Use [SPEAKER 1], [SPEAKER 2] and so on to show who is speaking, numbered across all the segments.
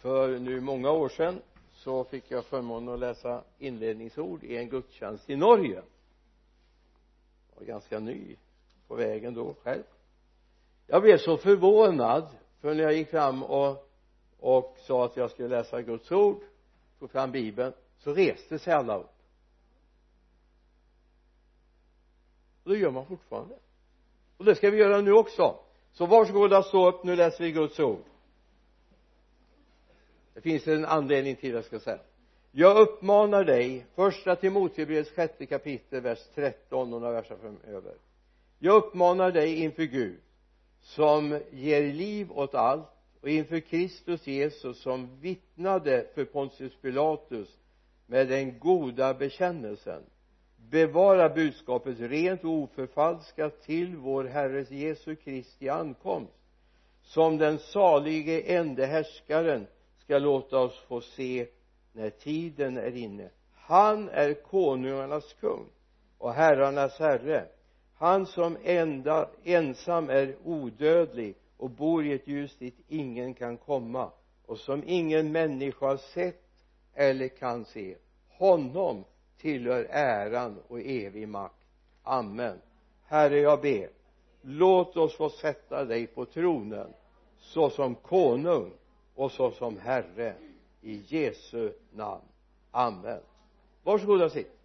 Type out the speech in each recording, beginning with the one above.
[SPEAKER 1] för nu många år sedan så fick jag förmånen att läsa inledningsord i en gudstjänst i Norge. Jag var ganska ny på vägen då själv. Jag blev så förvånad för när jag gick fram och och sa att jag skulle läsa Guds ord tog fram bibeln så reste sig alla upp. Och det gör man fortfarande. Och det ska vi göra nu också. Så varsågoda stå upp nu läser vi Guds ord det finns en anledning till det jag ska säga. Jag uppmanar dig första Timotebrevets sjätte kapitel vers 13 och några verser framöver. Jag uppmanar dig inför Gud som ger liv åt allt och inför Kristus Jesus som vittnade för Pontius Pilatus med den goda bekännelsen. Bevara budskapet rent och oförfalskat till vår Herres Jesu Kristi ankomst. Som den salige ende härskaren ska låta oss få se när tiden är inne. Han är konungarnas kung och herrarnas herre. Han som enda, ensam är odödlig och bor i ett ljus dit ingen kan komma och som ingen människa har sett eller kan se. Honom tillhör äran och evig makt. Amen. Herre jag ber låt oss få sätta dig på tronen såsom konung och såsom herre i Jesu namn. Amen. Varsågod och sitt.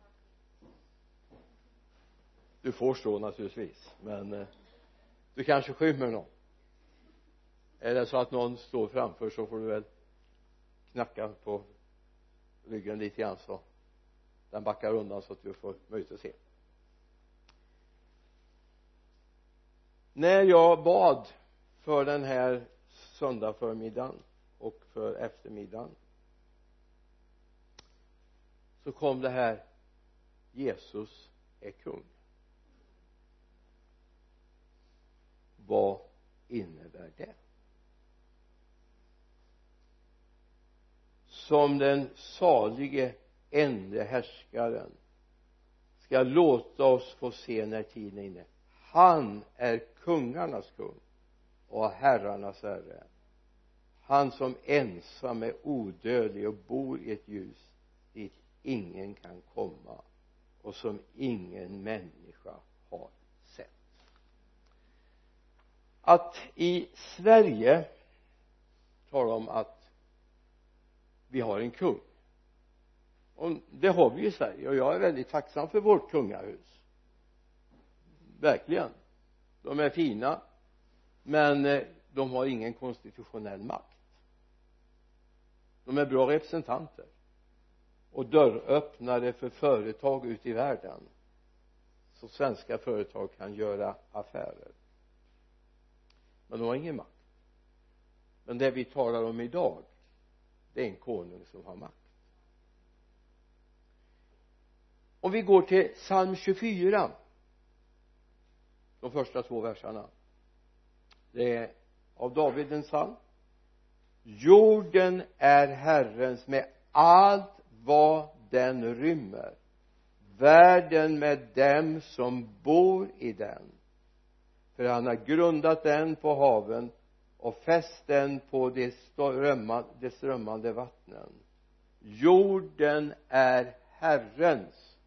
[SPEAKER 1] Du får stå naturligtvis men eh, du kanske skymmer någon. Är det så att någon står framför så får du väl knacka på ryggen lite grann så den backar undan så att du får möjlighet att se. När jag bad för den här söndag förmiddagen och för eftermiddagen så kom det här Jesus är kung. Vad innebär det? Som den salige ende härskaren ska låta oss få se när tiden är inne. Han är kungarnas kung och herrarnas herre han som ensam är odödlig och bor i ett ljus dit ingen kan komma och som ingen människa har sett. Att i Sverige tala om att vi har en kung. Och det har vi i Sverige och jag är väldigt tacksam för vårt kungahus. Verkligen. De är fina men eh, de har ingen konstitutionell makt de är bra representanter. Och dörröppnare för företag ute i världen så svenska företag kan göra affärer. Men de har ingen makt. Men det vi talar om idag det är en konung som har makt. Om vi går till psalm 24 de första två verserna. Det är av David en psalm jorden är Herrens med allt vad den rymmer. Världen med dem som bor i den. För han har grundat den på haven och fäst den på de strömmande, de strömmande vattnen. Jorden är Herrens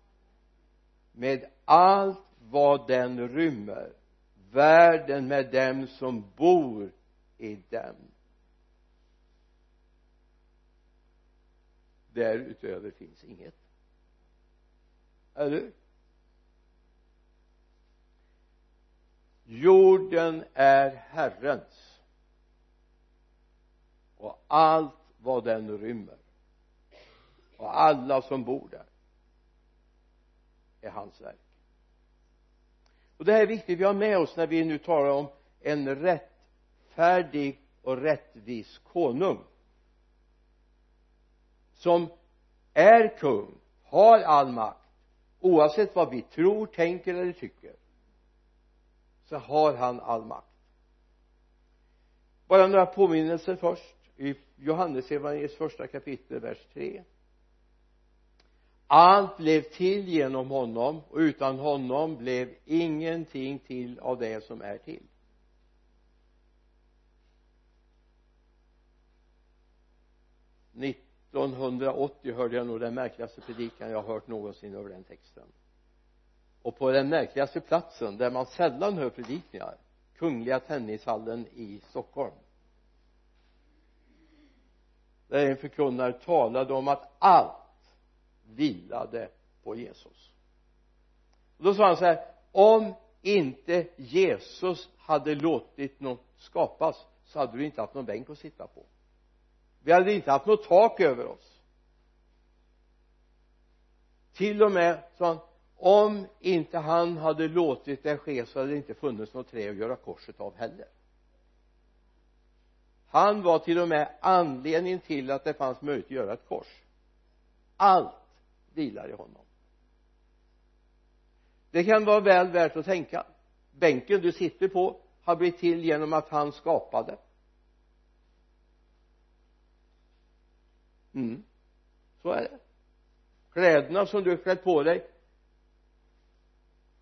[SPEAKER 1] med allt vad den rymmer. Världen med dem som bor i den därutöver finns inget. Eller hur? Jorden är Herrens. Och allt vad den rymmer och alla som bor där är hans verk. Och det här är viktigt. Vi har med oss när vi nu talar om en rättfärdig och rättvis konung som är kung har all makt oavsett vad vi tror, tänker eller tycker så har han all makt. Bara några påminnelser först. I Johannes evangeliets första kapitel vers 3 allt blev till genom honom och utan honom blev ingenting till av det som är till. 1980 hörde jag nog den märkligaste predikan jag har hört någonsin över den texten. Och på den märkligaste platsen där man sällan hör predikningar kungliga tennishallen i Stockholm. Där en förkunnare talade om att allt vilade på Jesus. Och då sa han så här om inte Jesus hade låtit något skapas så hade du inte haft någon bänk att sitta på vi hade inte haft något tak över oss. Till och med sa han om inte han hade låtit det ske så hade det inte funnits något trä att göra korset av heller. Han var till och med anledningen till att det fanns möjlighet att göra ett kors. Allt vilar i honom. Det kan vara väl värt att tänka. Bänken du sitter på har blivit till genom att han skapade. Mm. Så är det. Kläderna som du har klätt på dig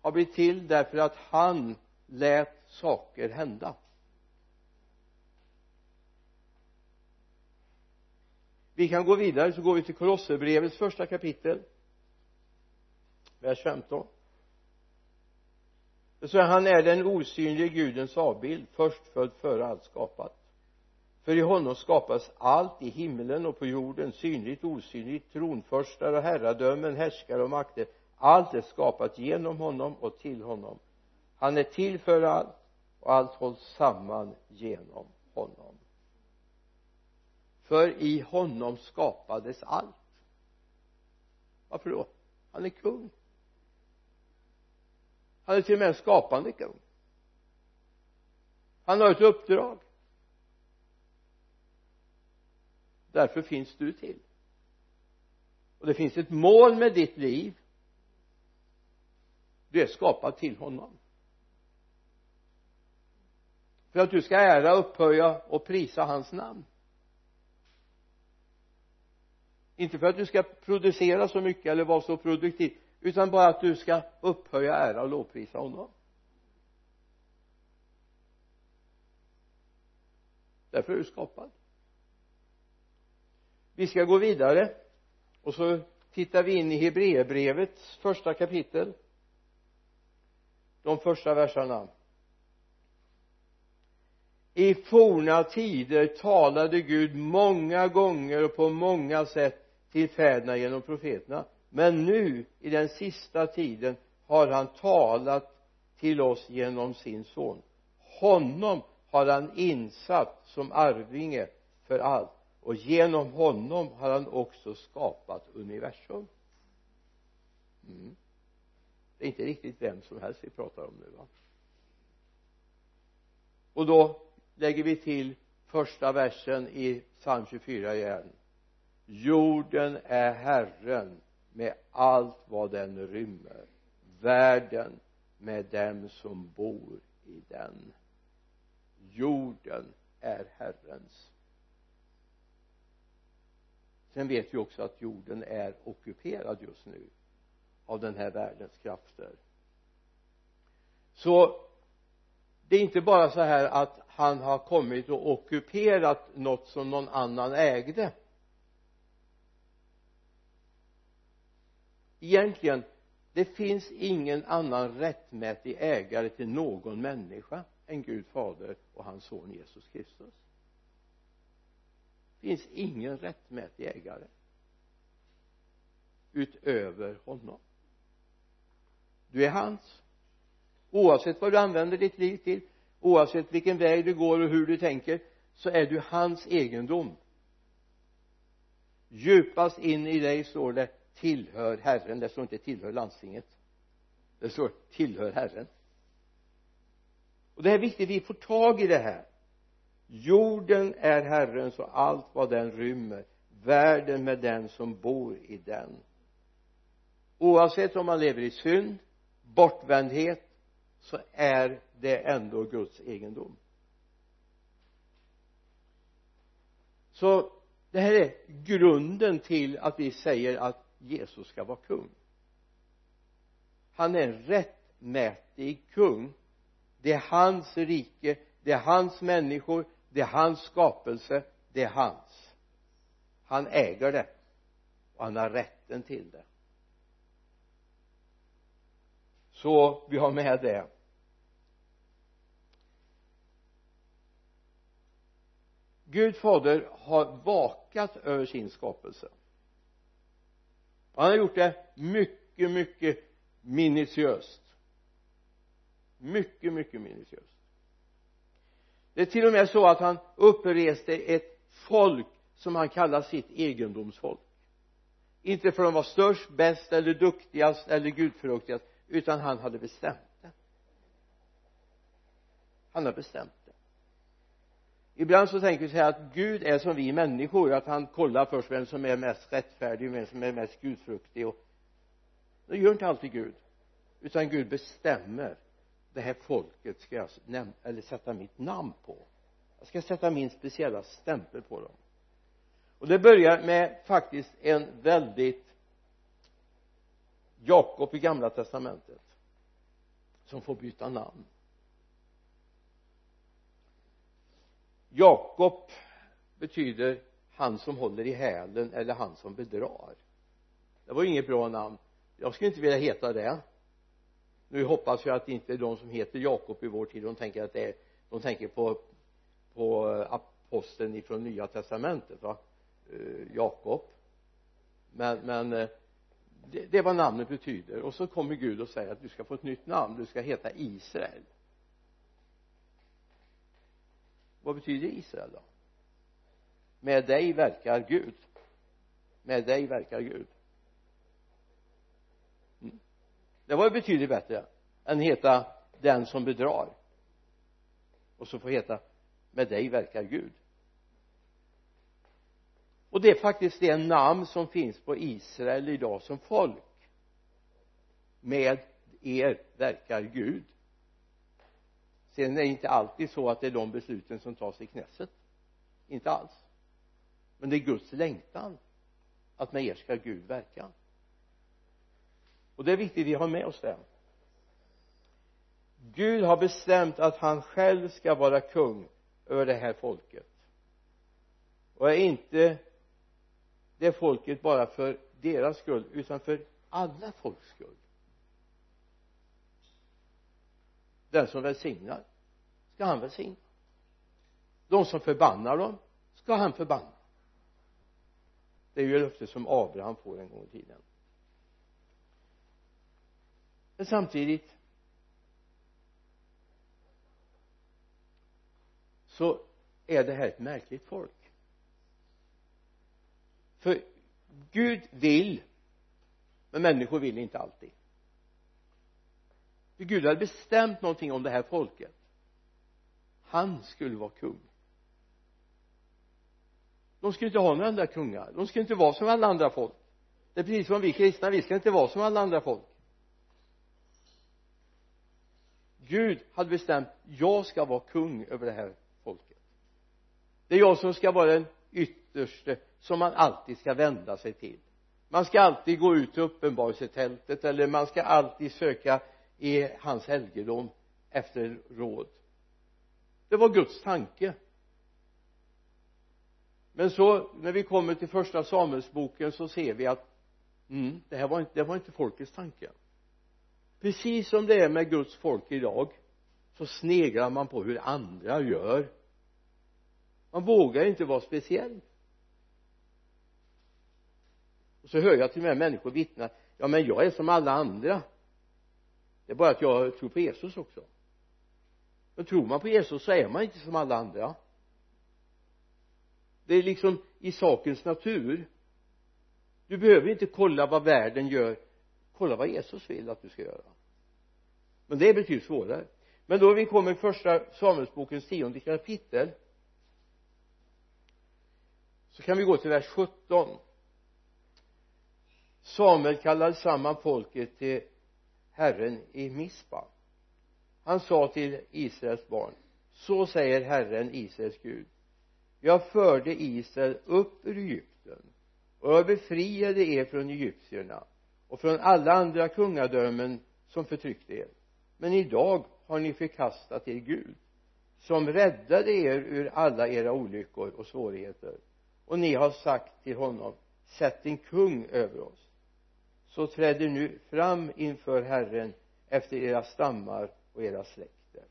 [SPEAKER 1] har blivit till därför att han lät saker hända. Vi kan gå vidare så går vi till Kolosserbrevets första kapitel vers 15 så han är den osynlige gudens avbild förstfödd före allt skapat? För i honom skapas allt i himlen och på jorden synligt osynligt tronförstar och herradömen härskare och makter. Allt är skapat genom honom och till honom. Han är till för allt och allt hålls samman genom honom. För i honom skapades allt. Varför då? Han är kung. Han är till och med en skapande kung. Han har ett uppdrag. Därför finns du till. Och det finns ett mål med ditt liv. Du är skapad till honom. För att du ska ära, upphöja och prisa hans namn. Inte för att du ska producera så mycket eller vara så produktiv utan bara att du ska upphöja, ära och lovprisa honom. Därför är du skapad vi ska gå vidare. Och så tittar vi in i Hebreerbrevets första kapitel. De första verserna. I forna tider talade Gud många gånger och på många sätt till fäderna genom profeterna. Men nu i den sista tiden har han talat till oss genom sin son. Honom har han insatt som arvinge för allt och genom honom har han också skapat universum. Mm. det är inte riktigt vem som helst vi pratar om nu va? Och då lägger vi till första versen i psalm 24 igen. Jorden är Herren med allt vad den rymmer världen med dem som bor i den. Jorden är Herrens sen vet vi också att jorden är ockuperad just nu av den här världens krafter. Så det är inte bara så här att han har kommit och ockuperat något som någon annan ägde. Egentligen det finns ingen annan rättmätig ägare till någon människa än Gud fader och hans son Jesus Kristus finns ingen rättmätig ägare utöver honom. Du är hans. Oavsett vad du använder ditt liv till oavsett vilken väg du går och hur du tänker så är du hans egendom. Djupast in i dig står det tillhör Herren. Det står inte tillhör landstinget. Det står tillhör Herren. Och det är viktigt. Vi får tag i det här jorden är Herrens och allt vad den rymmer världen med den som bor i den. Oavsett om man lever i synd bortvändhet så är det ändå Guds egendom. Så det här är grunden till att vi säger att Jesus ska vara kung. Han är en rättmätig kung. Det är hans rike det är hans människor det är hans skapelse det är hans. Han äger det och han har rätten till det. Så vi har med det. Gud fader har vakat över sin skapelse. Och han har gjort det mycket mycket minutiöst. Mycket mycket minutiöst det är till och med så att han uppreste ett folk som han kallar sitt egendomsfolk. Inte för att de var störst, bäst eller duktigast eller gudfruktigast utan han hade bestämt det. Han har bestämt det. Ibland så tänker vi så här att Gud är som vi människor att han kollar först vem som är mest rättfärdig vem som är mest gudfruktig och det gör inte alltid Gud utan Gud bestämmer det här folket ska jag näm eller sätta mitt namn på. Jag ska sätta min speciella stämpel på dem. Och det börjar med faktiskt en väldigt Jakob i gamla testamentet som får byta namn. Jakob betyder han som håller i hälen eller han som bedrar. Det var inget bra namn. Jag skulle inte vilja heta det nu hoppas jag att inte de som heter Jakob i vår tid. De tänker att det är de tänker på på aposteln ifrån nya testamentet va? Eh, Jakob. Men men eh, det, det är vad namnet betyder. Och så kommer Gud och säger att du ska få ett nytt namn. Du ska heta Israel. Vad betyder Israel då? Med dig verkar Gud. Med dig verkar Gud mm det var ju betydligt bättre än heta den som bedrar. Och så få heta med dig verkar Gud. Och det är faktiskt det namn som finns på Israel idag som folk med er verkar Gud. Sen är det inte alltid så att det är de besluten som tas i knässet. Inte alls. Men det är Guds längtan att med er ska Gud verka och det är viktigt att vi har med oss det Gud har bestämt att han själv ska vara kung över det här folket. Och är inte det folket bara för deras skull utan för alla folks skull. Den som välsignar ska han välsigna. De som förbannar dem ska han förbanna. Det är ju löfte som Abraham får en gång i tiden men samtidigt så är det här ett märkligt folk. För Gud vill men människor vill inte alltid. För Gud hade bestämt någonting om det här folket. Han skulle vara kung. De skulle inte ha några andra kungar. De skulle inte vara som alla andra folk. Det är precis som vi kristna vi ska inte vara som alla andra folk. Gud hade bestämt jag ska vara kung över det här folket. Det är jag som ska vara den ytterste som man alltid ska vända sig till. Man ska alltid gå ut till uppenbarelsetältet eller man ska alltid söka i hans helgedom efter råd. Det var Guds tanke. Men så när vi kommer till första Samuelsboken så ser vi att mm, det här var inte, det var inte folkets tanke precis som det är med Guds folk idag så sneglar man på hur andra gör. Man vågar inte vara speciell. Och så hör jag till och med människor vittna ja men jag är som alla andra. Det är bara att jag tror på Jesus också. Men tror man på Jesus så är man inte som alla andra. Det är liksom i sakens natur. Du behöver inte kolla vad världen gör kolla vad Jesus vill att du ska göra. Men det är betydligt svårare. Men då vi kommer i första Samuelsbokens tionde kapitel så kan vi gå till vers 17 Samuel kallade samman folket till Herren i Mispa. Han sa till Israels barn så säger Herren Israels Gud. Jag förde Israel upp ur Egypten och jag befriade er från egyptierna och från alla andra kungadömen som förtryckte er. Men idag har ni förkastat er Gud som räddade er ur alla era olyckor och svårigheter. Och ni har sagt till honom sätt en kung över oss. Så träder nu fram inför Herren efter era stammar och era släkter.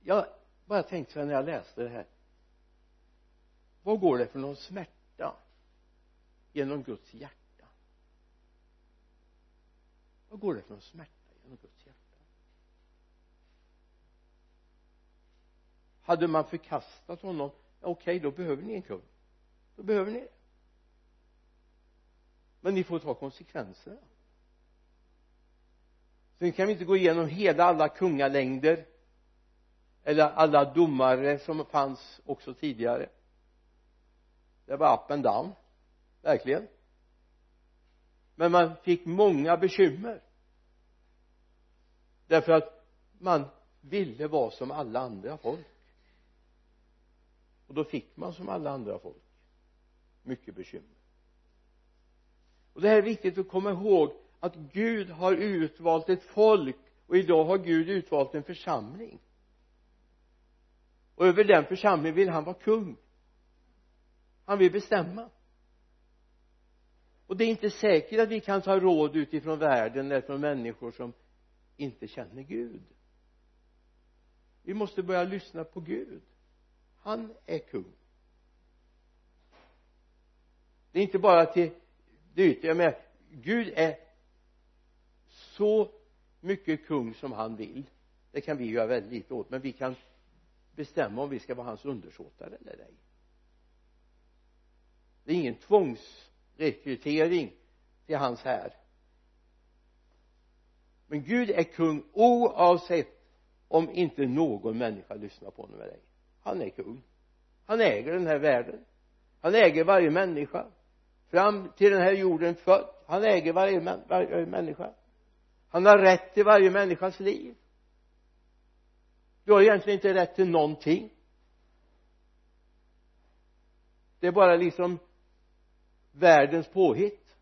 [SPEAKER 1] Jag bara tänkte så här när jag läste det här. Vad går det för någon smärta? Genom Guds hjärta. Vad går det för någon smärta genom Guds hjärta? Hade man förkastat honom okej okay, då behöver ni en kung. Då behöver ni. Det men ni får ta konsekvenserna. Sen kan vi inte gå igenom hela alla kungalängder eller alla domare som fanns också tidigare. Det var up and down verkligen. Men man fick många bekymmer. Därför att man ville vara som alla andra folk. Och då fick man som alla andra folk mycket bekymmer. Och det här är viktigt att komma ihåg att Gud har utvalt ett folk och idag har Gud utvalt en församling. Och över den församlingen vill han vara kung. Han vill bestämma och det är inte säkert att vi kan ta råd utifrån världen eller från människor som inte känner Gud. Vi måste börja lyssna på Gud. Han är kung. Det är inte bara till det yttre jag menar Gud är så mycket kung som han vill. Det kan vi göra väldigt lite åt men vi kan bestämma om vi ska vara hans undersåtar eller ej. Det är ingen tvångs rekrytering till hans här. Men Gud är kung oavsett om inte någon människa lyssnar på honom eller ej. Han är kung. Han äger den här världen. Han äger varje människa. Fram till den här jorden född han äger varje, varje människa. Han har rätt till varje människas liv. Du har egentligen inte rätt till någonting. Det är bara liksom världens påhitt.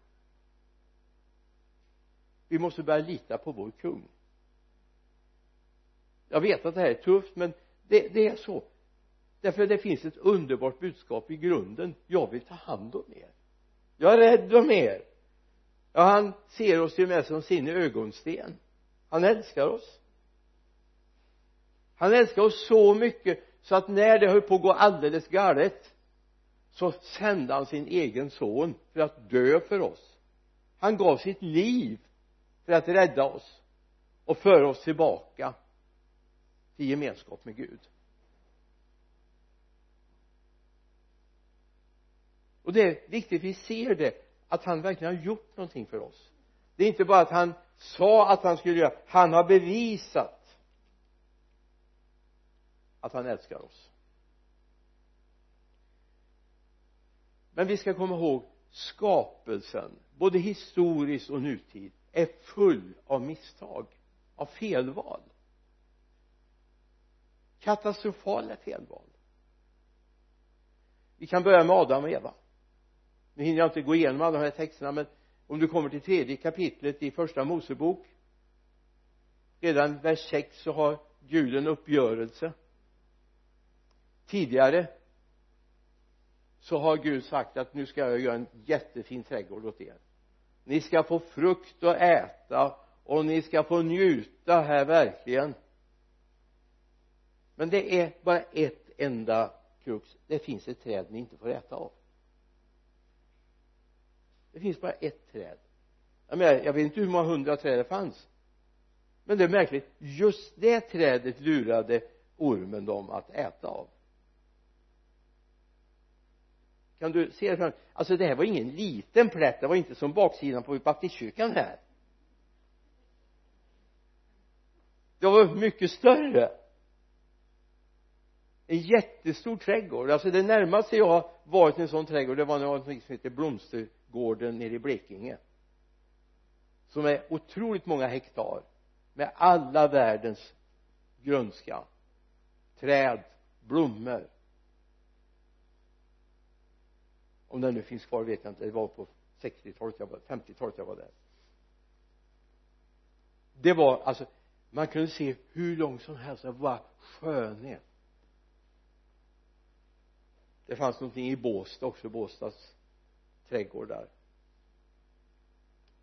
[SPEAKER 1] Vi måste börja lita på vår kung. Jag vet att det här är tufft men det, det är så. Därför det finns ett underbart budskap i grunden. Jag vill ta hand om er. Jag är rädd om er. Ja han ser oss ju med som sin ögonsten. Han älskar oss. Han älskar oss så mycket så att när det höll på att gå alldeles galet så sände han sin egen son för att dö för oss. Han gav sitt liv för att rädda oss och föra oss tillbaka till gemenskap med Gud. Och det är viktigt vi ser det att han verkligen har gjort någonting för oss. Det är inte bara att han sa att han skulle göra han har bevisat att han älskar oss. Men vi ska komma ihåg skapelsen både historiskt och nutid är full av misstag av felval. Katastrofala felval. Vi kan börja med Adam och Eva. Nu hinner jag inte gå igenom alla de här texterna men om du kommer till tredje kapitlet i första Mosebok redan vers 6 så har Gud en uppgörelse. Tidigare så har Gud sagt att nu ska jag göra en jättefin trädgård åt er. Ni ska få frukt att äta och ni ska få njuta här verkligen. Men det är bara ett enda krux. Det finns ett träd ni inte får äta av. Det finns bara ett träd. Jag menar jag vet inte hur många hundra träd det fanns. Men det är märkligt. Just det trädet lurade ormen dem att äta av kan du se det fram alltså det här var ingen liten plätt. Det var inte som baksidan på baptistkyrkan här. Det var mycket större. En jättestor trädgård. Alltså det närmaste jag har varit i en sån trädgård det var något som heter blomstergården nere i Blekinge. Som är otroligt många hektar med alla världens grönska träd blommor. Om den nu finns kvar vet jag inte. Det var på 60-talet jag var 50-talet jag var där. Det var alltså man kunde se hur långt som helst. Det var skönhet. Det fanns någonting i Båstad också Båstads trädgårdar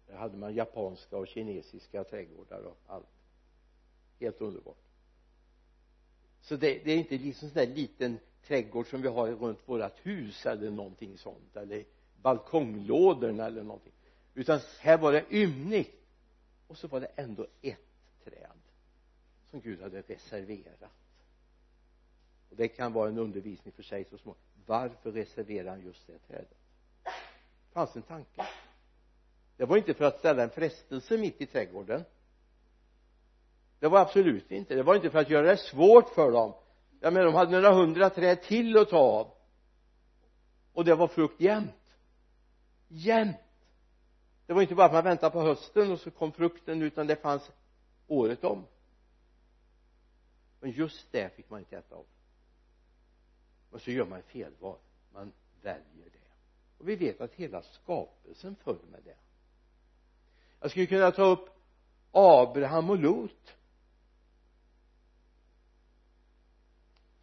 [SPEAKER 1] där hade man japanska och kinesiska trädgårdar och allt. Helt underbart. Så det, det är inte liksom sån där liten trädgård som vi har runt vårat hus eller någonting sånt eller balkonglådorna eller någonting. Utan här var det ymnigt. Och så var det ändå ett träd som Gud hade reserverat. Och det kan vara en undervisning för sig så småningom. Varför reserverar han just det trädet? Det fanns en tanke. Det var inte för att ställa en frestelse mitt i trädgården. Det var absolut inte. Det var inte för att göra det svårt för dem jag menar de hade några hundra träd till att ta av. Och det var frukt jämt. Jämt. Det var inte bara att man väntade på hösten och så kom frukten utan det fanns året om. Men just det fick man inte äta av. Och så gör man felval. Man väljer det. Och vi vet att hela skapelsen föll med det. Jag skulle kunna ta upp Abraham och Lot.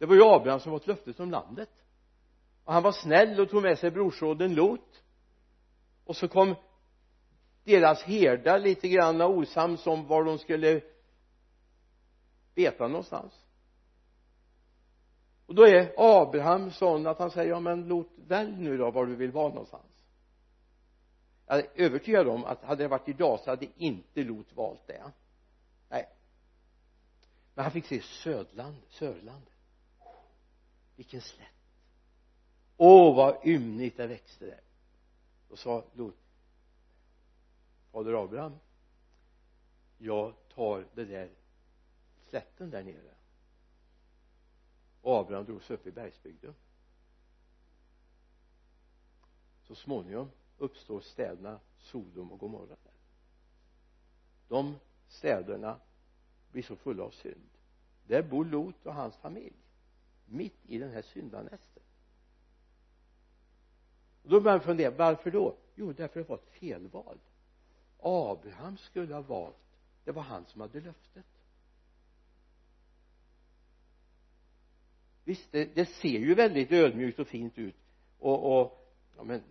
[SPEAKER 1] Det var ju Abraham som fått löftet om landet. Och han var snäll och tog med sig brorsåden Lot. Och så kom deras herdar lite grann osams om var de skulle beta någonstans. Och då är Abraham sån att han säger ja men Lot välj nu då var du vill vara någonstans. Jag är övertygad om att hade det varit idag så hade inte Lot valt det. Nej. Men han fick se Södland, Sörland vilken slätt. Åh vad ymnigt det växte där. Då sa Lot fader Abraham jag tar det där slätten där nere. Och Abraham drog sig upp i bergsbygden. Så småningom uppstår städerna Sodom och Gomorra där. De städerna blir så fulla av synd. Där bor Lot och hans familj mitt i den här syndanästen och då börjar man fundera varför då? Jo därför att det var ett felval. Abraham skulle ha valt. Det var han som hade löftet. Visst det, det ser ju väldigt ödmjukt och fint ut. Och, och ja men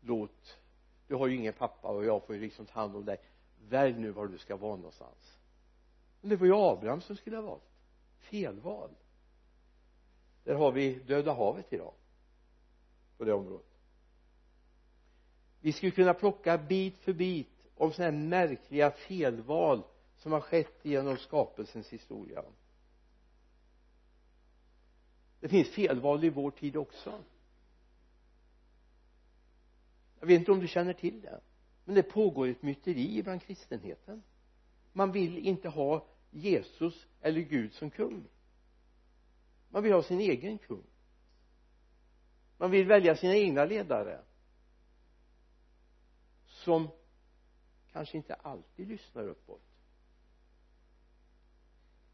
[SPEAKER 1] låt du har ju ingen pappa och jag får ju liksom ta hand om dig. Välj nu var du ska vara någonstans. Men det var ju Abraham som skulle ha valt. Felval där har vi döda havet idag. På det området. Vi skulle kunna plocka bit för bit om sådana här märkliga felval som har skett genom skapelsens historia. Det finns felval i vår tid också. Jag vet inte om du känner till det men det pågår ett myteri bland kristenheten. Man vill inte ha Jesus eller Gud som kung man vill ha sin egen kung. Man vill välja sina egna ledare. Som kanske inte alltid lyssnar uppåt.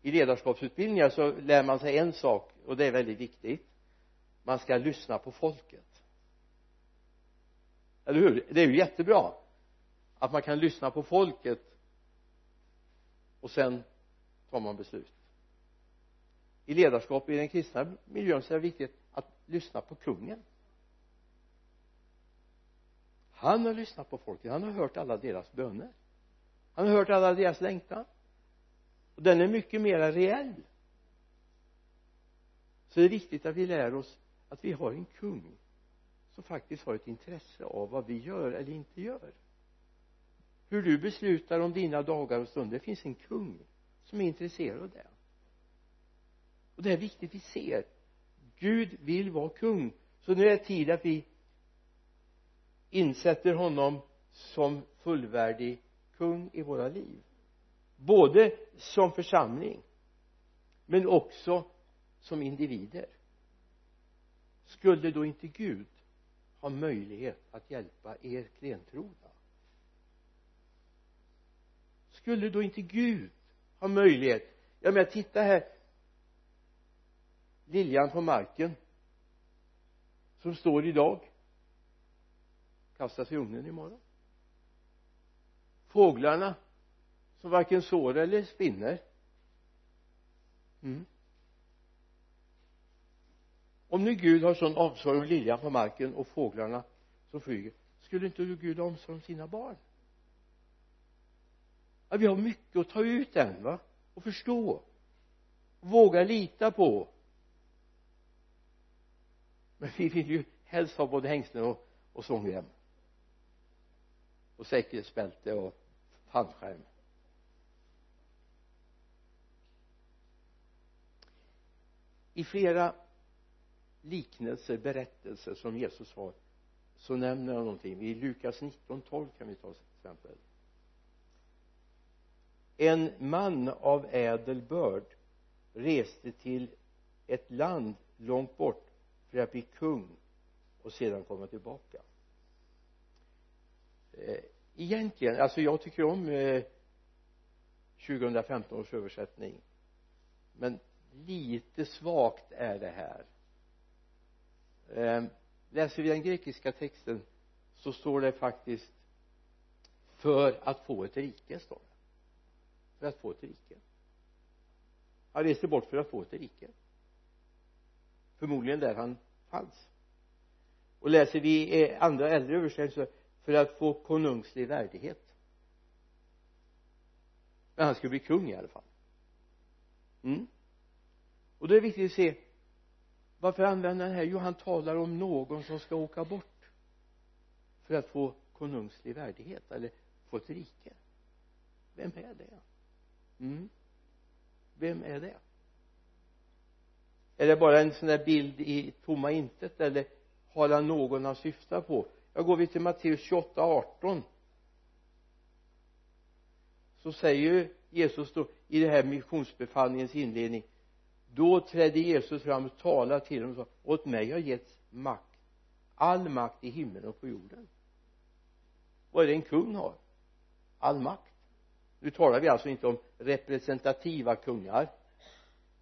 [SPEAKER 1] I ledarskapsutbildningar så lär man sig en sak och det är väldigt viktigt. Man ska lyssna på folket. Eller hur? Det är ju jättebra att man kan lyssna på folket och sen tar man beslut i ledarskap i den kristna miljön så är det viktigt att lyssna på kungen. Han har lyssnat på folket. Han har hört alla deras böner. Han har hört alla deras längtan. Och den är mycket mera reell. Så det är viktigt att vi lär oss att vi har en kung som faktiskt har ett intresse av vad vi gör eller inte gör. Hur du beslutar om dina dagar och stunder. Det finns en kung som är intresserad av det och det är viktigt vi ser. Gud vill vara kung. Så nu är det tid att vi insätter honom som fullvärdig kung i våra liv. Både som församling men också som individer. Skulle då inte Gud ha möjlighet att hjälpa er klentrogna skulle då inte Gud ha möjlighet? Jag menar titta här liljan på marken som står idag kastas i ugnen imorgon fåglarna som varken sår eller spinner. Mm. om nu Gud har sån omsorg om liljan på marken och fåglarna som flyger skulle inte Gud ha omsorg om sina barn? Ja, vi har mycket att ta ut än va? Och förstå. Våga lita på men vi vill ju helst ha både hängslen och, och svångrem och säkerhetsbälte och fallskärm. I flera liknelser, berättelser som Jesus har så nämner han någonting. I Lukas 19.12 kan vi ta ett exempel. En man av ädel börd reste till ett land långt bort för att bli kung och sedan komma tillbaka. Eh, egentligen, alltså jag tycker om eh, 2015 års översättning. Men lite svagt är det här. Eh, läser vi den grekiska texten så står det faktiskt för att få ett rike står det. För att få ett rike. Han reste bort för att få ett rike förmodligen där han fanns. Och läser vi andra äldre översättningar för att få konungslig värdighet. Men han skulle bli kung i alla fall. Mm. och då är det viktigt att se varför använder han här? Jo han talar om någon som ska åka bort för att få konungslig värdighet eller få ett rike. Vem är det? Mm. vem är det? Är det bara en sån där bild i tomma intet eller har han någon han syftar på? Jag går vi till Matteus 28, 18 så säger ju Jesus då i det här missionsbefallningens inledning då trädde Jesus fram och talade till dem och sa åt mig har getts makt all makt i himlen och på jorden. Vad är det en kung har? All makt. Nu talar vi alltså inte om representativa kungar.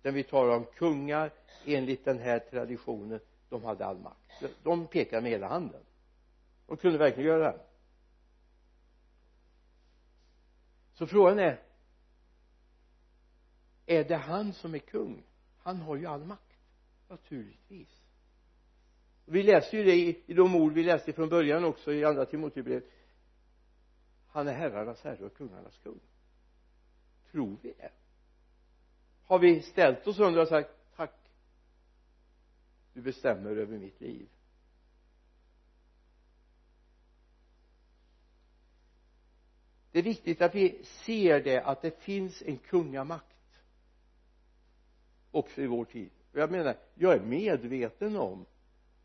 [SPEAKER 1] När vi talar om kungar enligt den här traditionen de hade all makt. De pekade med hela handen. De kunde verkligen göra det så frågan är är det han som är kung? Han har ju all makt naturligtvis. Vi läser ju det i, i de ord vi läste från början också i andra Timoteusbrevet. Han är herrarnas herre och kungarnas kung. Tror vi det? Har vi ställt oss under och sagt tack du bestämmer över mitt liv. Det är viktigt att vi ser det att det finns en kungamakt också i vår tid. Och jag menar jag är medveten om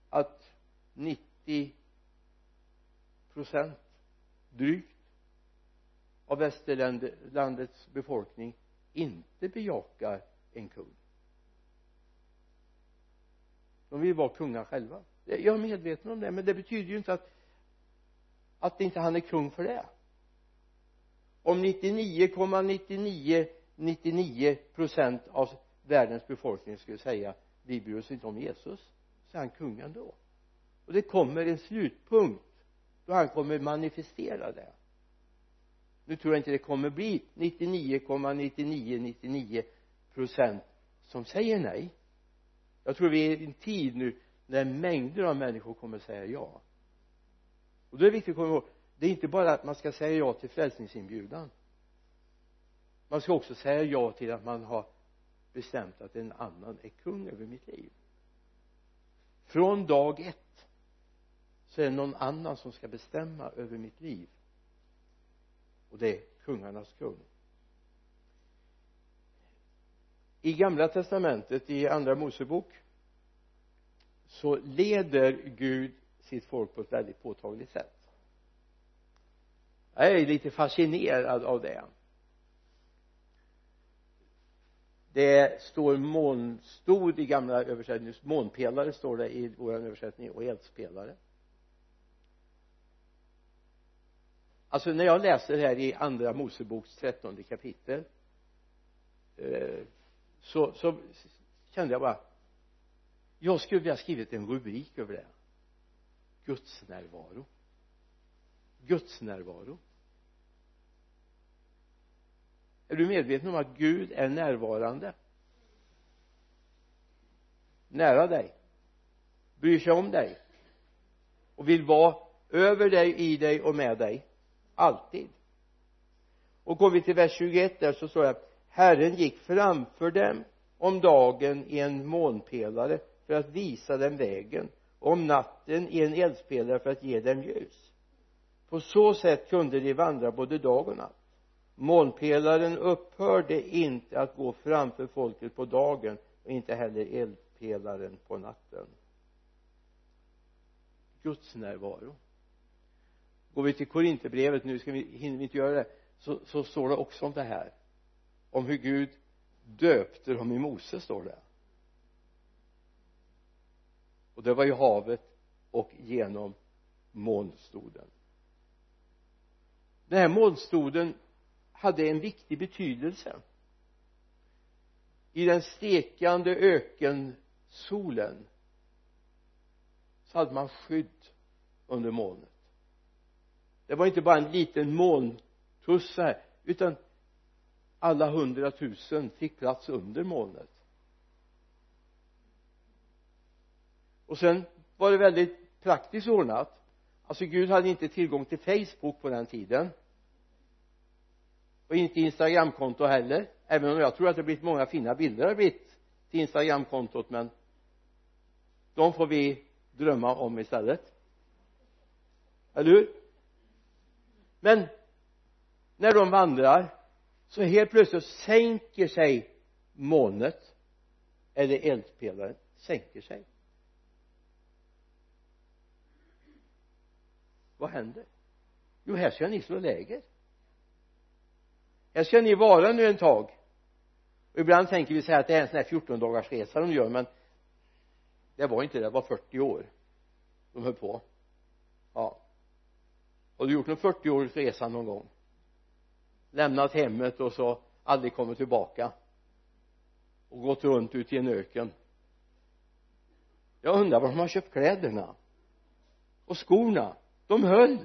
[SPEAKER 1] att 90 procent drygt av västerlandets befolkning inte bejakar en kung. De vill vara kungar själva. Jag är medveten om det men det betyder ju inte att att inte han är kung för det. Om 99,9999 99 procent av världens befolkning skulle säga vi bryr oss inte om Jesus så är han kung ändå. Och det kommer en slutpunkt då han kommer manifestera det nu tror jag inte det kommer bli 99,9999 procent som säger nej. Jag tror vi är i en tid nu när mängder av människor kommer säga ja. Och då är det viktigt att komma ihåg det är inte bara att man ska säga ja till frälsningsinbjudan. Man ska också säga ja till att man har bestämt att en annan är kung över mitt liv. Från dag ett så är det någon annan som ska bestämma över mitt liv och det är kungarnas kung. I gamla testamentet i andra mosebok så leder Gud sitt folk på ett väldigt påtagligt sätt. Jag är lite fascinerad av det. Det står månstod i gamla översättningar månpelare står det i vår översättning och eldspelare. Alltså när jag läser här i andra moseboks trettonde kapitel eh, så, så kände jag bara jag skulle vilja skrivit en rubrik över det. Guds närvaro. Guds närvaro. Är du medveten om att Gud är närvarande? Nära dig. Bryr sig om dig. Och vill vara över dig, i dig och med dig alltid. Och går vi till vers 21 där så står det Herren gick framför dem om dagen i en månpelare för att visa dem vägen och om natten i en eldspelare för att ge dem ljus. På så sätt kunde de vandra både dag och natt. Molnpelaren upphörde inte att gå framför folket på dagen och inte heller eldpelaren på natten. Guds närvaro går vi till Korinthierbrevet nu ska vi, hinner vi inte göra det så, så står det också om det här. Om hur Gud döpte dem i Mose står det. Och det var i havet och genom molnstoden den här molnstoden hade en viktig betydelse. I den stekande ökensolen så hade man skydd under molnet det var inte bara en liten molntussa här utan alla hundratusen fick plats under molnet. Och sen var det väldigt praktiskt ordnat. Alltså Gud hade inte tillgång till Facebook på den tiden. Och inte instagramkonto heller även om jag tror att det blivit många fina bilder har blivit till instagramkontot men de får vi drömma om istället. Eller hur? Men när de vandrar så helt plötsligt sänker sig molnet eller eldpelaren sänker sig. Vad händer? Jo här ska ni slå läger. Här ska ni vara nu en tag. Och ibland tänker vi säga att det är en sån här 14 dagars resa de gör men det var inte det, det var 40 år de höll på. Ja har du gjort en 40 års resa någon gång? Lämnat hemmet och så aldrig kommit tillbaka? Och gått runt ute i en öken? Jag undrar var de har köpt kläderna? Och skorna? De höll.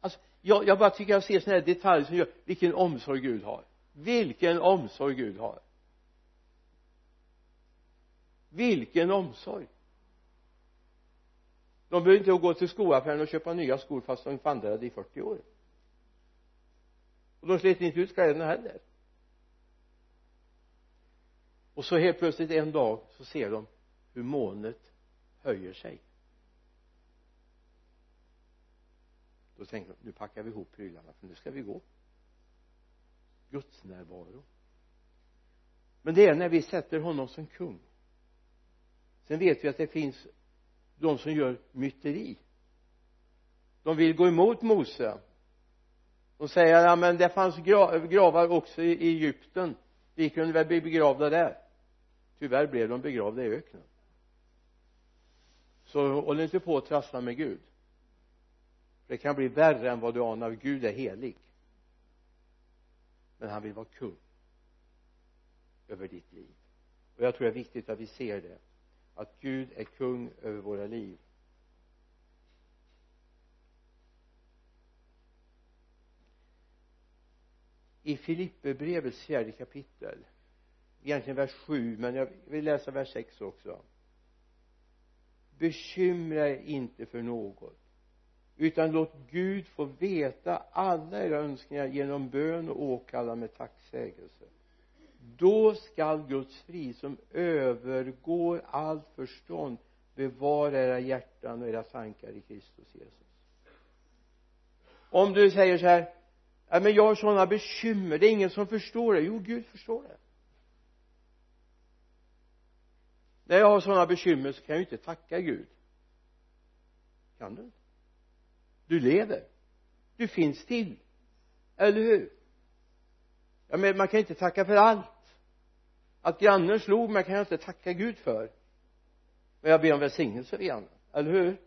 [SPEAKER 1] Alltså jag, jag bara tycker jag ser sådana här detaljer som gör vilken omsorg Gud har. Vilken omsorg Gud har. Vilken omsorg de behöver inte gå till skoaffären och köpa nya skor fast de vandrade i 40 år. Och de slet inte ut kläderna heller. Och så helt plötsligt en dag så ser de hur molnet höjer sig. Då tänker de nu packar vi ihop prylarna för nu ska vi gå. Guds närvaro. Men det är när vi sätter honom som kung. Sen vet vi att det finns de som gör myteri. De vill gå emot Mose. De säger ja men det fanns gravar också i Egypten. Vi kunde väl bli begravda där. Tyvärr blev de begravda i öknen. Så håll inte på att trassla med Gud. Det kan bli värre än vad du anar. Gud är helig. Men han vill vara kung över ditt liv. Och jag tror det är viktigt att vi ser det att Gud är kung över våra liv. I Filipperbrevets fjärde kapitel egentligen vers 7 men jag vill läsa vers 6 också. Bekymra er inte för något utan låt Gud få veta alla era önskningar genom bön och åkallan med tacksägelse då skall Guds frid som övergår allt förstånd bevara era hjärtan och era tankar i Kristus Jesus. Om du säger så här ja men jag har sådana bekymmer det är ingen som förstår det. Jo Gud förstår det. När jag har sådana bekymmer så kan jag ju inte tacka Gud. Kan du inte? Du lever. Du finns till. Eller hur? Ja men man kan inte tacka för allt att grannen slog mig kan jag inte tacka Gud för. Men jag ber om välsignelse för grannen eller hur?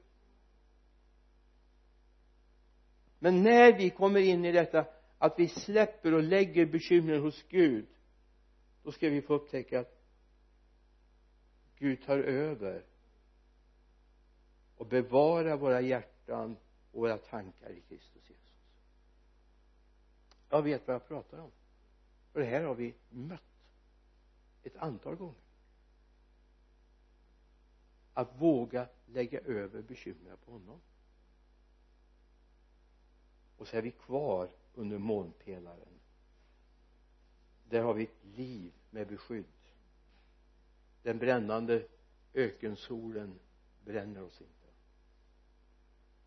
[SPEAKER 1] Men när vi kommer in i detta att vi släpper och lägger bekymren hos Gud då ska vi få upptäcka att Gud tar över och bevarar våra hjärtan och våra tankar i Kristus Jesus. Jag vet vad jag pratar om. Och det här har vi mött ett antal gånger. Att våga lägga över bekymren på honom. Och så är vi kvar under månpelaren där har vi ett liv med beskydd. Den brännande ökensolen bränner oss inte.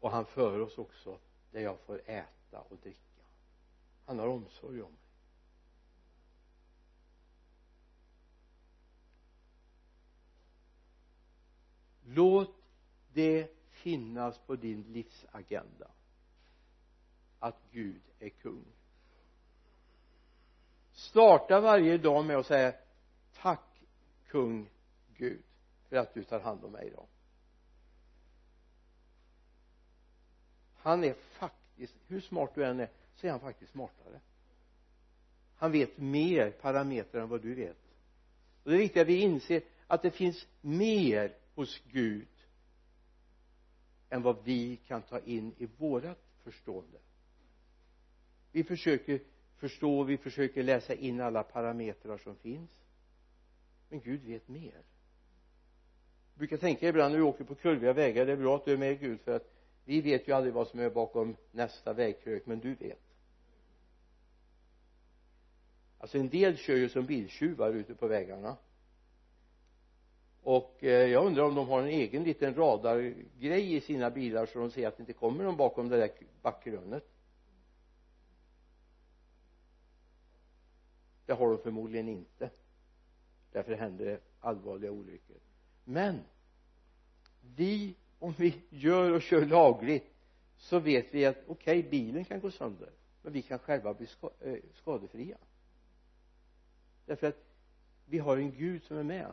[SPEAKER 1] Och han för oss också där jag får äta och dricka. Han har omsorg om låt det finnas på din livsagenda att Gud är kung. Starta varje dag med att säga tack kung Gud för att du tar hand om mig idag. Han är faktiskt hur smart du än är så är han faktiskt smartare. Han vet mer parametrar än vad du vet. Och det är viktigt att vi inser att det finns mer hos Gud än vad vi kan ta in i vårat förstående. Vi försöker förstå, vi försöker läsa in alla parametrar som finns. Men Gud vet mer. Jag brukar tänka ibland när vi åker på kurviga vägar det är bra att du är med Gud för att vi vet ju aldrig vad som är bakom nästa vägkrök men du vet. Alltså en del kör ju som biltjuvar ute på vägarna och eh, jag undrar om de har en egen liten radargrej i sina bilar så de ser att det inte kommer någon bakom det där backkrönet det har de förmodligen inte. Därför händer det allvarliga olyckor. Men vi om vi gör och kör lagligt så vet vi att okej okay, bilen kan gå sönder men vi kan själva bli eh, skadefria. Därför att vi har en Gud som är med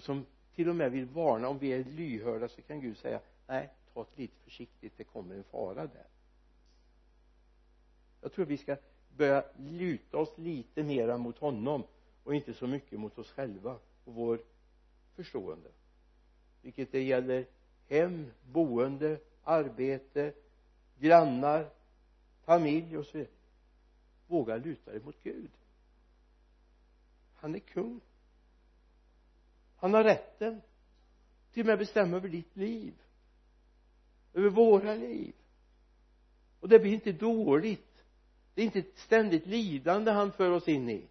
[SPEAKER 1] och som till och med vill varna. Om vi är lyhörda så kan Gud säga nej ta det lite försiktigt. Det kommer en fara där. Jag tror vi ska börja luta oss lite mera mot honom och inte så mycket mot oss själva och vår förstående. Vilket det gäller hem, boende, arbete, grannar, familj och så vidare. Våga luta dig mot Gud. Han är kung han har rätten till och med bestämma över ditt liv över våra liv. Och det blir inte dåligt. Det är inte ett ständigt lidande han för oss in i.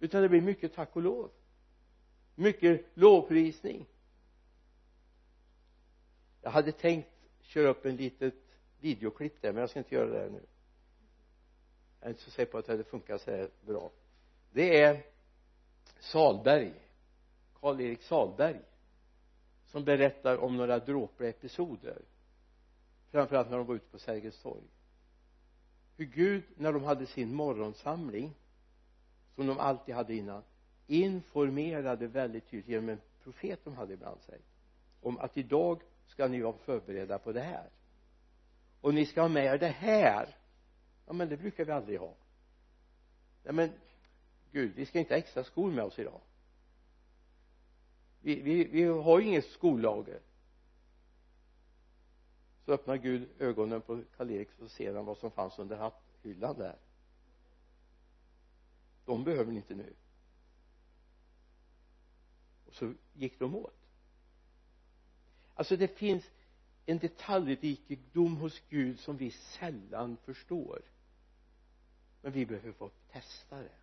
[SPEAKER 1] Utan det blir mycket tack och lov. Mycket lovprisning. Jag hade tänkt köra upp en litet videoklipp där men jag ska inte göra det nu. Jag är inte så säker på att det hade funkat så här bra. Det är Salberg. Karl-Erik Salberg som berättar om några dråpliga episoder framförallt när de var ute på Sergels torg. Hur Gud när de hade sin morgonsamling som de alltid hade innan informerade väldigt tydligt genom en profet de hade ibland sig om att idag ska ni vara förberedda på det här. Och ni ska ha med er det här. Ja men det brukar vi aldrig ha. Nej men gud vi ska inte ha extra skor med oss idag vi, vi, vi har ju inget skollager. Så öppnar Gud ögonen på Karl-Erik så ser han vad som fanns under hatthyllan där. De behöver ni inte nu. Och så gick de åt. Alltså det finns en detaljrikedom hos Gud som vi sällan förstår. Men vi behöver få testa det.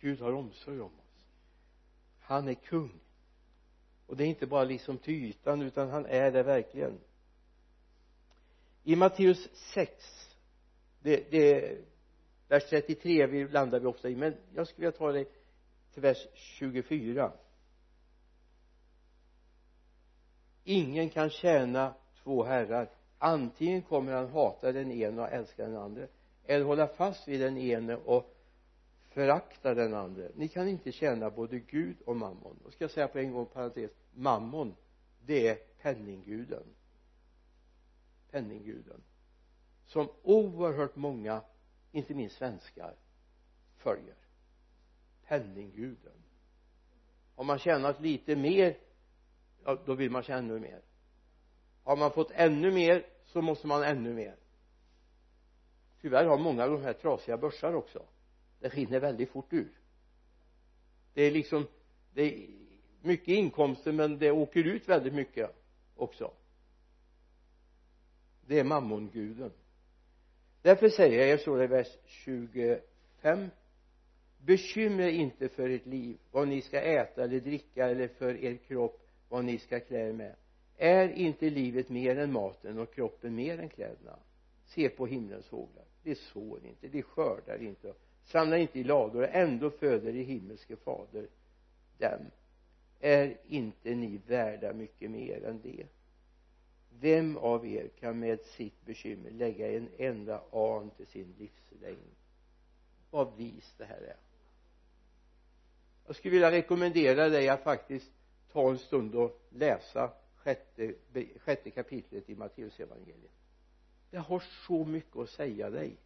[SPEAKER 1] Gud har omsorg om oss. Han är kung och det är inte bara liksom till ytan utan han är det verkligen. I Matteus 6 det, det vers 33 vi landar vi ofta i men jag skulle vilja ta det till vers 24 ingen kan tjäna två herrar. Antingen kommer han hata den ene och älska den andra eller hålla fast vid den ene och förakta den andra ni kan inte tjäna både Gud och mammon. Och ska jag säga på en gång parentes mammon det är penningguden. Penningguden. Som oerhört många inte minst svenskar följer. Penningguden. Har man tjänat lite mer ja, då vill man tjäna ännu mer. Har man fått ännu mer så måste man ännu mer. Tyvärr har många av de här trasiga börsar också det rinner väldigt fort ur. Det är liksom det är mycket inkomster men det åker ut väldigt mycket också. Det är mammonguden. Därför säger jag, så det i vers 25 bekymra inte för ert liv vad ni ska äta eller dricka eller för er kropp vad ni ska klä er med. Är inte livet mer än maten och kroppen mer än kläderna? Se på himlens fåglar. De sår inte, de skördar inte samlar inte i lador och ändå föder i himmelske fader dem. Är inte ni värda mycket mer än det? Vem av er kan med sitt bekymmer lägga en enda an till sin livslängd? Vad vis det här är. Jag skulle vilja rekommendera dig att faktiskt ta en stund och läsa sjätte, sjätte kapitlet i Matteusevangeliet. Det har så mycket att säga dig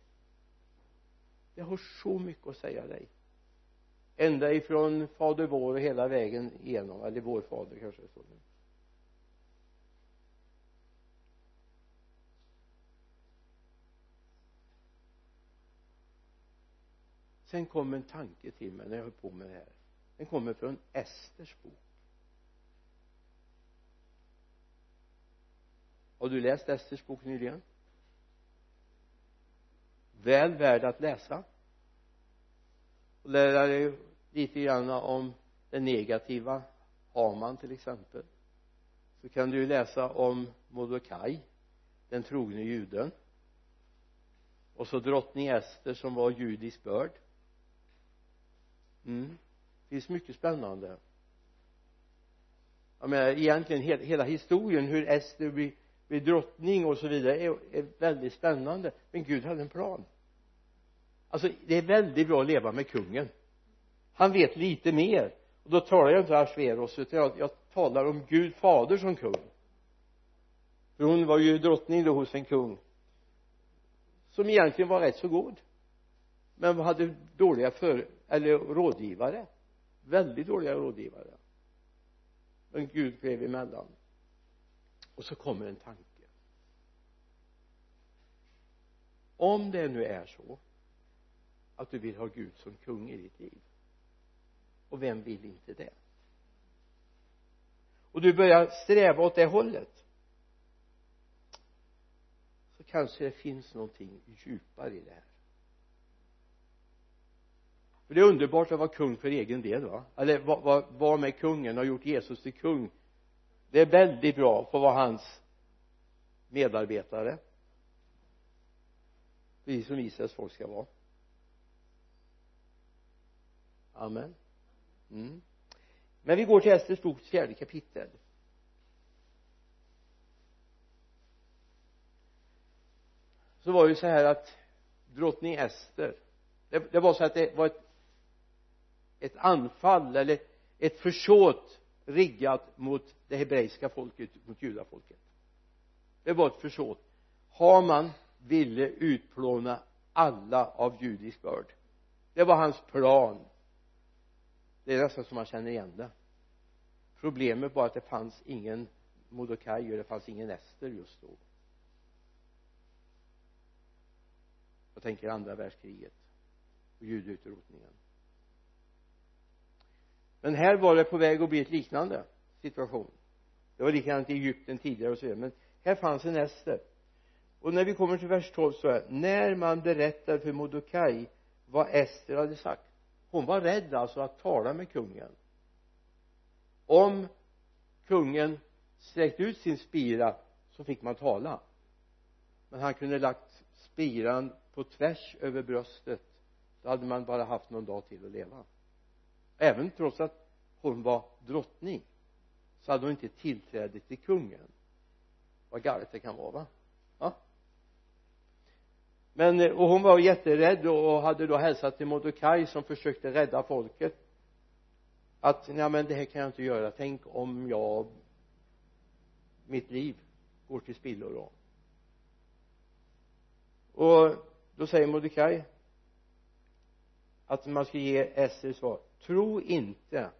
[SPEAKER 1] det har så mycket att säga dig. Ända ifrån fader vår och hela vägen igenom. Eller vår fader kanske det står nu. Sen kom en tanke till mig när jag höll på med det här. Den kommer från Esters bok. Har du läst Esters bok nyligen? Väl värd att läsa. Och lära dig lite grann om det negativa. Haman till exempel. Så kan du läsa om Mordecai den trogne juden. Och så drottning Ester som var judisk börd. Mm. Det finns mycket spännande. Jag menar egentligen hela, hela historien hur Ester blir, blir drottning och så vidare är, är väldigt spännande. Men Gud hade en plan alltså det är väldigt bra att leva med kungen. Han vet lite mer. Och då talar jag inte om Ahasveros utan jag, jag talar om Gud fader som kung. För hon var ju drottning då hos en kung som egentligen var rätt så god men hade dåliga för eller rådgivare. Väldigt dåliga rådgivare. Men Gud klev emellan. Och så kommer en tanke. Om det nu är så att du vill ha Gud som kung i ditt liv. Och vem vill inte det? Och du börjar sträva åt det hållet. Så kanske det finns någonting djupare i det här. För det är underbart att vara kung för egen del va? Eller vara var med kungen och gjort Jesus till kung. Det är väldigt bra att få vara hans medarbetare. Precis som Israels folk ska vara amen. Mm. men vi går till Esters boks fjärde kapitel. Så var det ju så här att drottning Ester det, det var så att det var ett ett anfall eller ett försåt riggat mot det hebreiska folket mot judafolket. Det var ett försåt. Haman ville utplåna alla av judisk börd det var hans plan det är nästan som man känner igen det. Problemet var att det fanns ingen Mordecai och det fanns ingen Ester just då. Jag tänker andra världskriget och judeutrotningen. Men här var det på väg att bli ett liknande situation. Det var likadant i Egypten tidigare och så vidare men här fanns en Ester. Och när vi kommer till vers 12 så är när man berättar för Mordecai vad Ester hade sagt hon var rädd alltså att tala med kungen. Om kungen sträckte ut sin spira så fick man tala. Men han kunde lagt spiran på tvärs över bröstet. Då hade man bara haft någon dag till att leva. Även trots att hon var drottning så hade hon inte tillträde till kungen. Vad galet det kan vara va? Ja men eh, och hon var jätterädd och hade då hälsat till Mordecai som försökte rädda folket. Att nej men det här kan jag inte göra. Tänk om jag mitt liv går till spillo då. Och då säger Mordecai att man ska ge Ester svar. Tro inte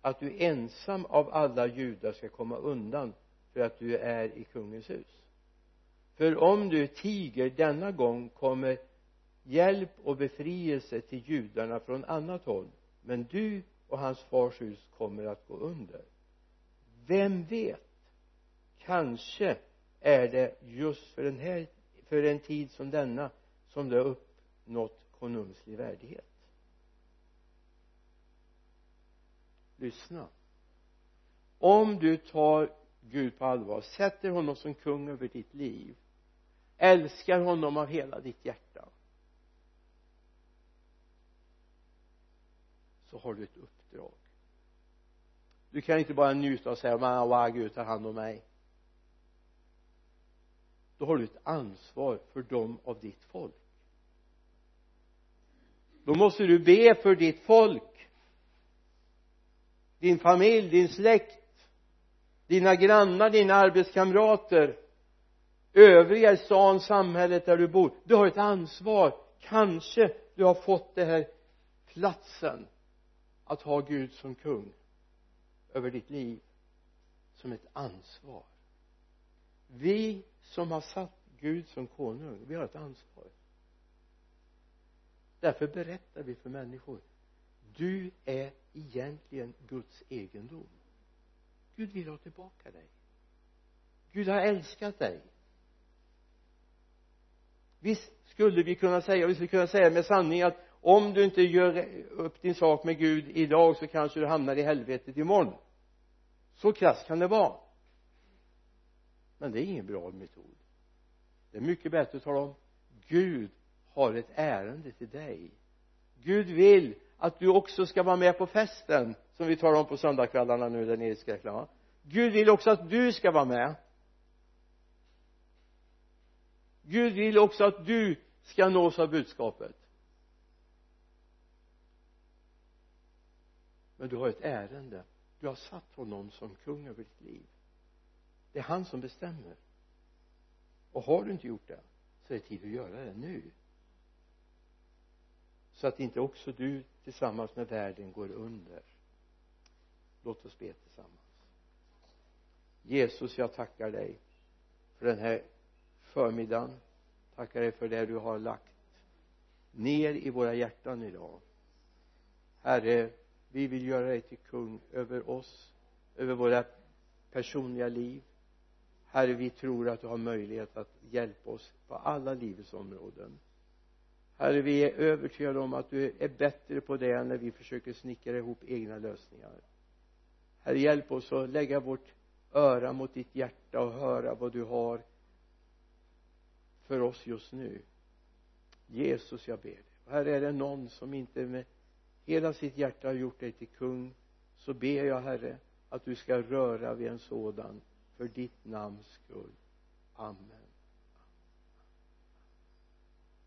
[SPEAKER 1] att du ensam av alla judar ska komma undan för att du är i kungens hus för om du tiger denna gång kommer hjälp och befrielse till judarna från annat håll men du och hans fars hus kommer att gå under. Vem vet? Kanske är det just för den här för en tid som denna som du har uppnått konungslig värdighet. Lyssna. Om du tar Gud på allvar sätter honom som kung över ditt liv älskar honom av hela ditt hjärta. Så har du ett uppdrag. Du kan inte bara njuta och säga man wow Gud tar hand om mig. Då har du ett ansvar för dem av ditt folk. Då måste du be för ditt folk. Din familj, din släkt dina grannar, dina arbetskamrater övriga i stan, samhället där du bor du har ett ansvar. Kanske du har fått den här platsen att ha Gud som kung över ditt liv som ett ansvar. Vi som har satt Gud som konung vi har ett ansvar. Därför berättar vi för människor du är egentligen Guds egendom. Gud vill ha tillbaka dig. Gud har älskat dig visst skulle vi kunna säga vi skulle kunna säga med sanning att om du inte gör upp din sak med Gud idag så kanske du hamnar i helvetet imorgon. Så krasst kan det vara. Men det är ingen bra metod. Det är mycket bättre att tala om Gud har ett ärende till dig. Gud vill att du också ska vara med på festen som vi talar om på söndagskvällarna nu där nere i Skräckland Gud vill också att du ska vara med. Gud vill också att du ska nås av budskapet. Men du har ett ärende. Du har satt honom som kung över ditt liv. Det är han som bestämmer. Och har du inte gjort det så är det tid att göra det nu. Så att inte också du tillsammans med världen går under. Låt oss be tillsammans. Jesus jag tackar dig för den här förmiddagen. Tackar dig för det du har lagt ner i våra hjärtan idag. Herre vi vill göra dig till kung över oss över våra personliga liv. Herre vi tror att du har möjlighet att hjälpa oss på alla livets områden. Herre vi är övertygade om att du är bättre på det än när vi försöker snickra ihop egna lösningar. Herre hjälp oss att lägga vårt öra mot ditt hjärta och höra vad du har för oss just nu. Jesus jag ber dig. Här är det någon som inte med hela sitt hjärta har gjort dig till kung så ber jag herre att du ska röra vid en sådan för ditt namns skull. Amen.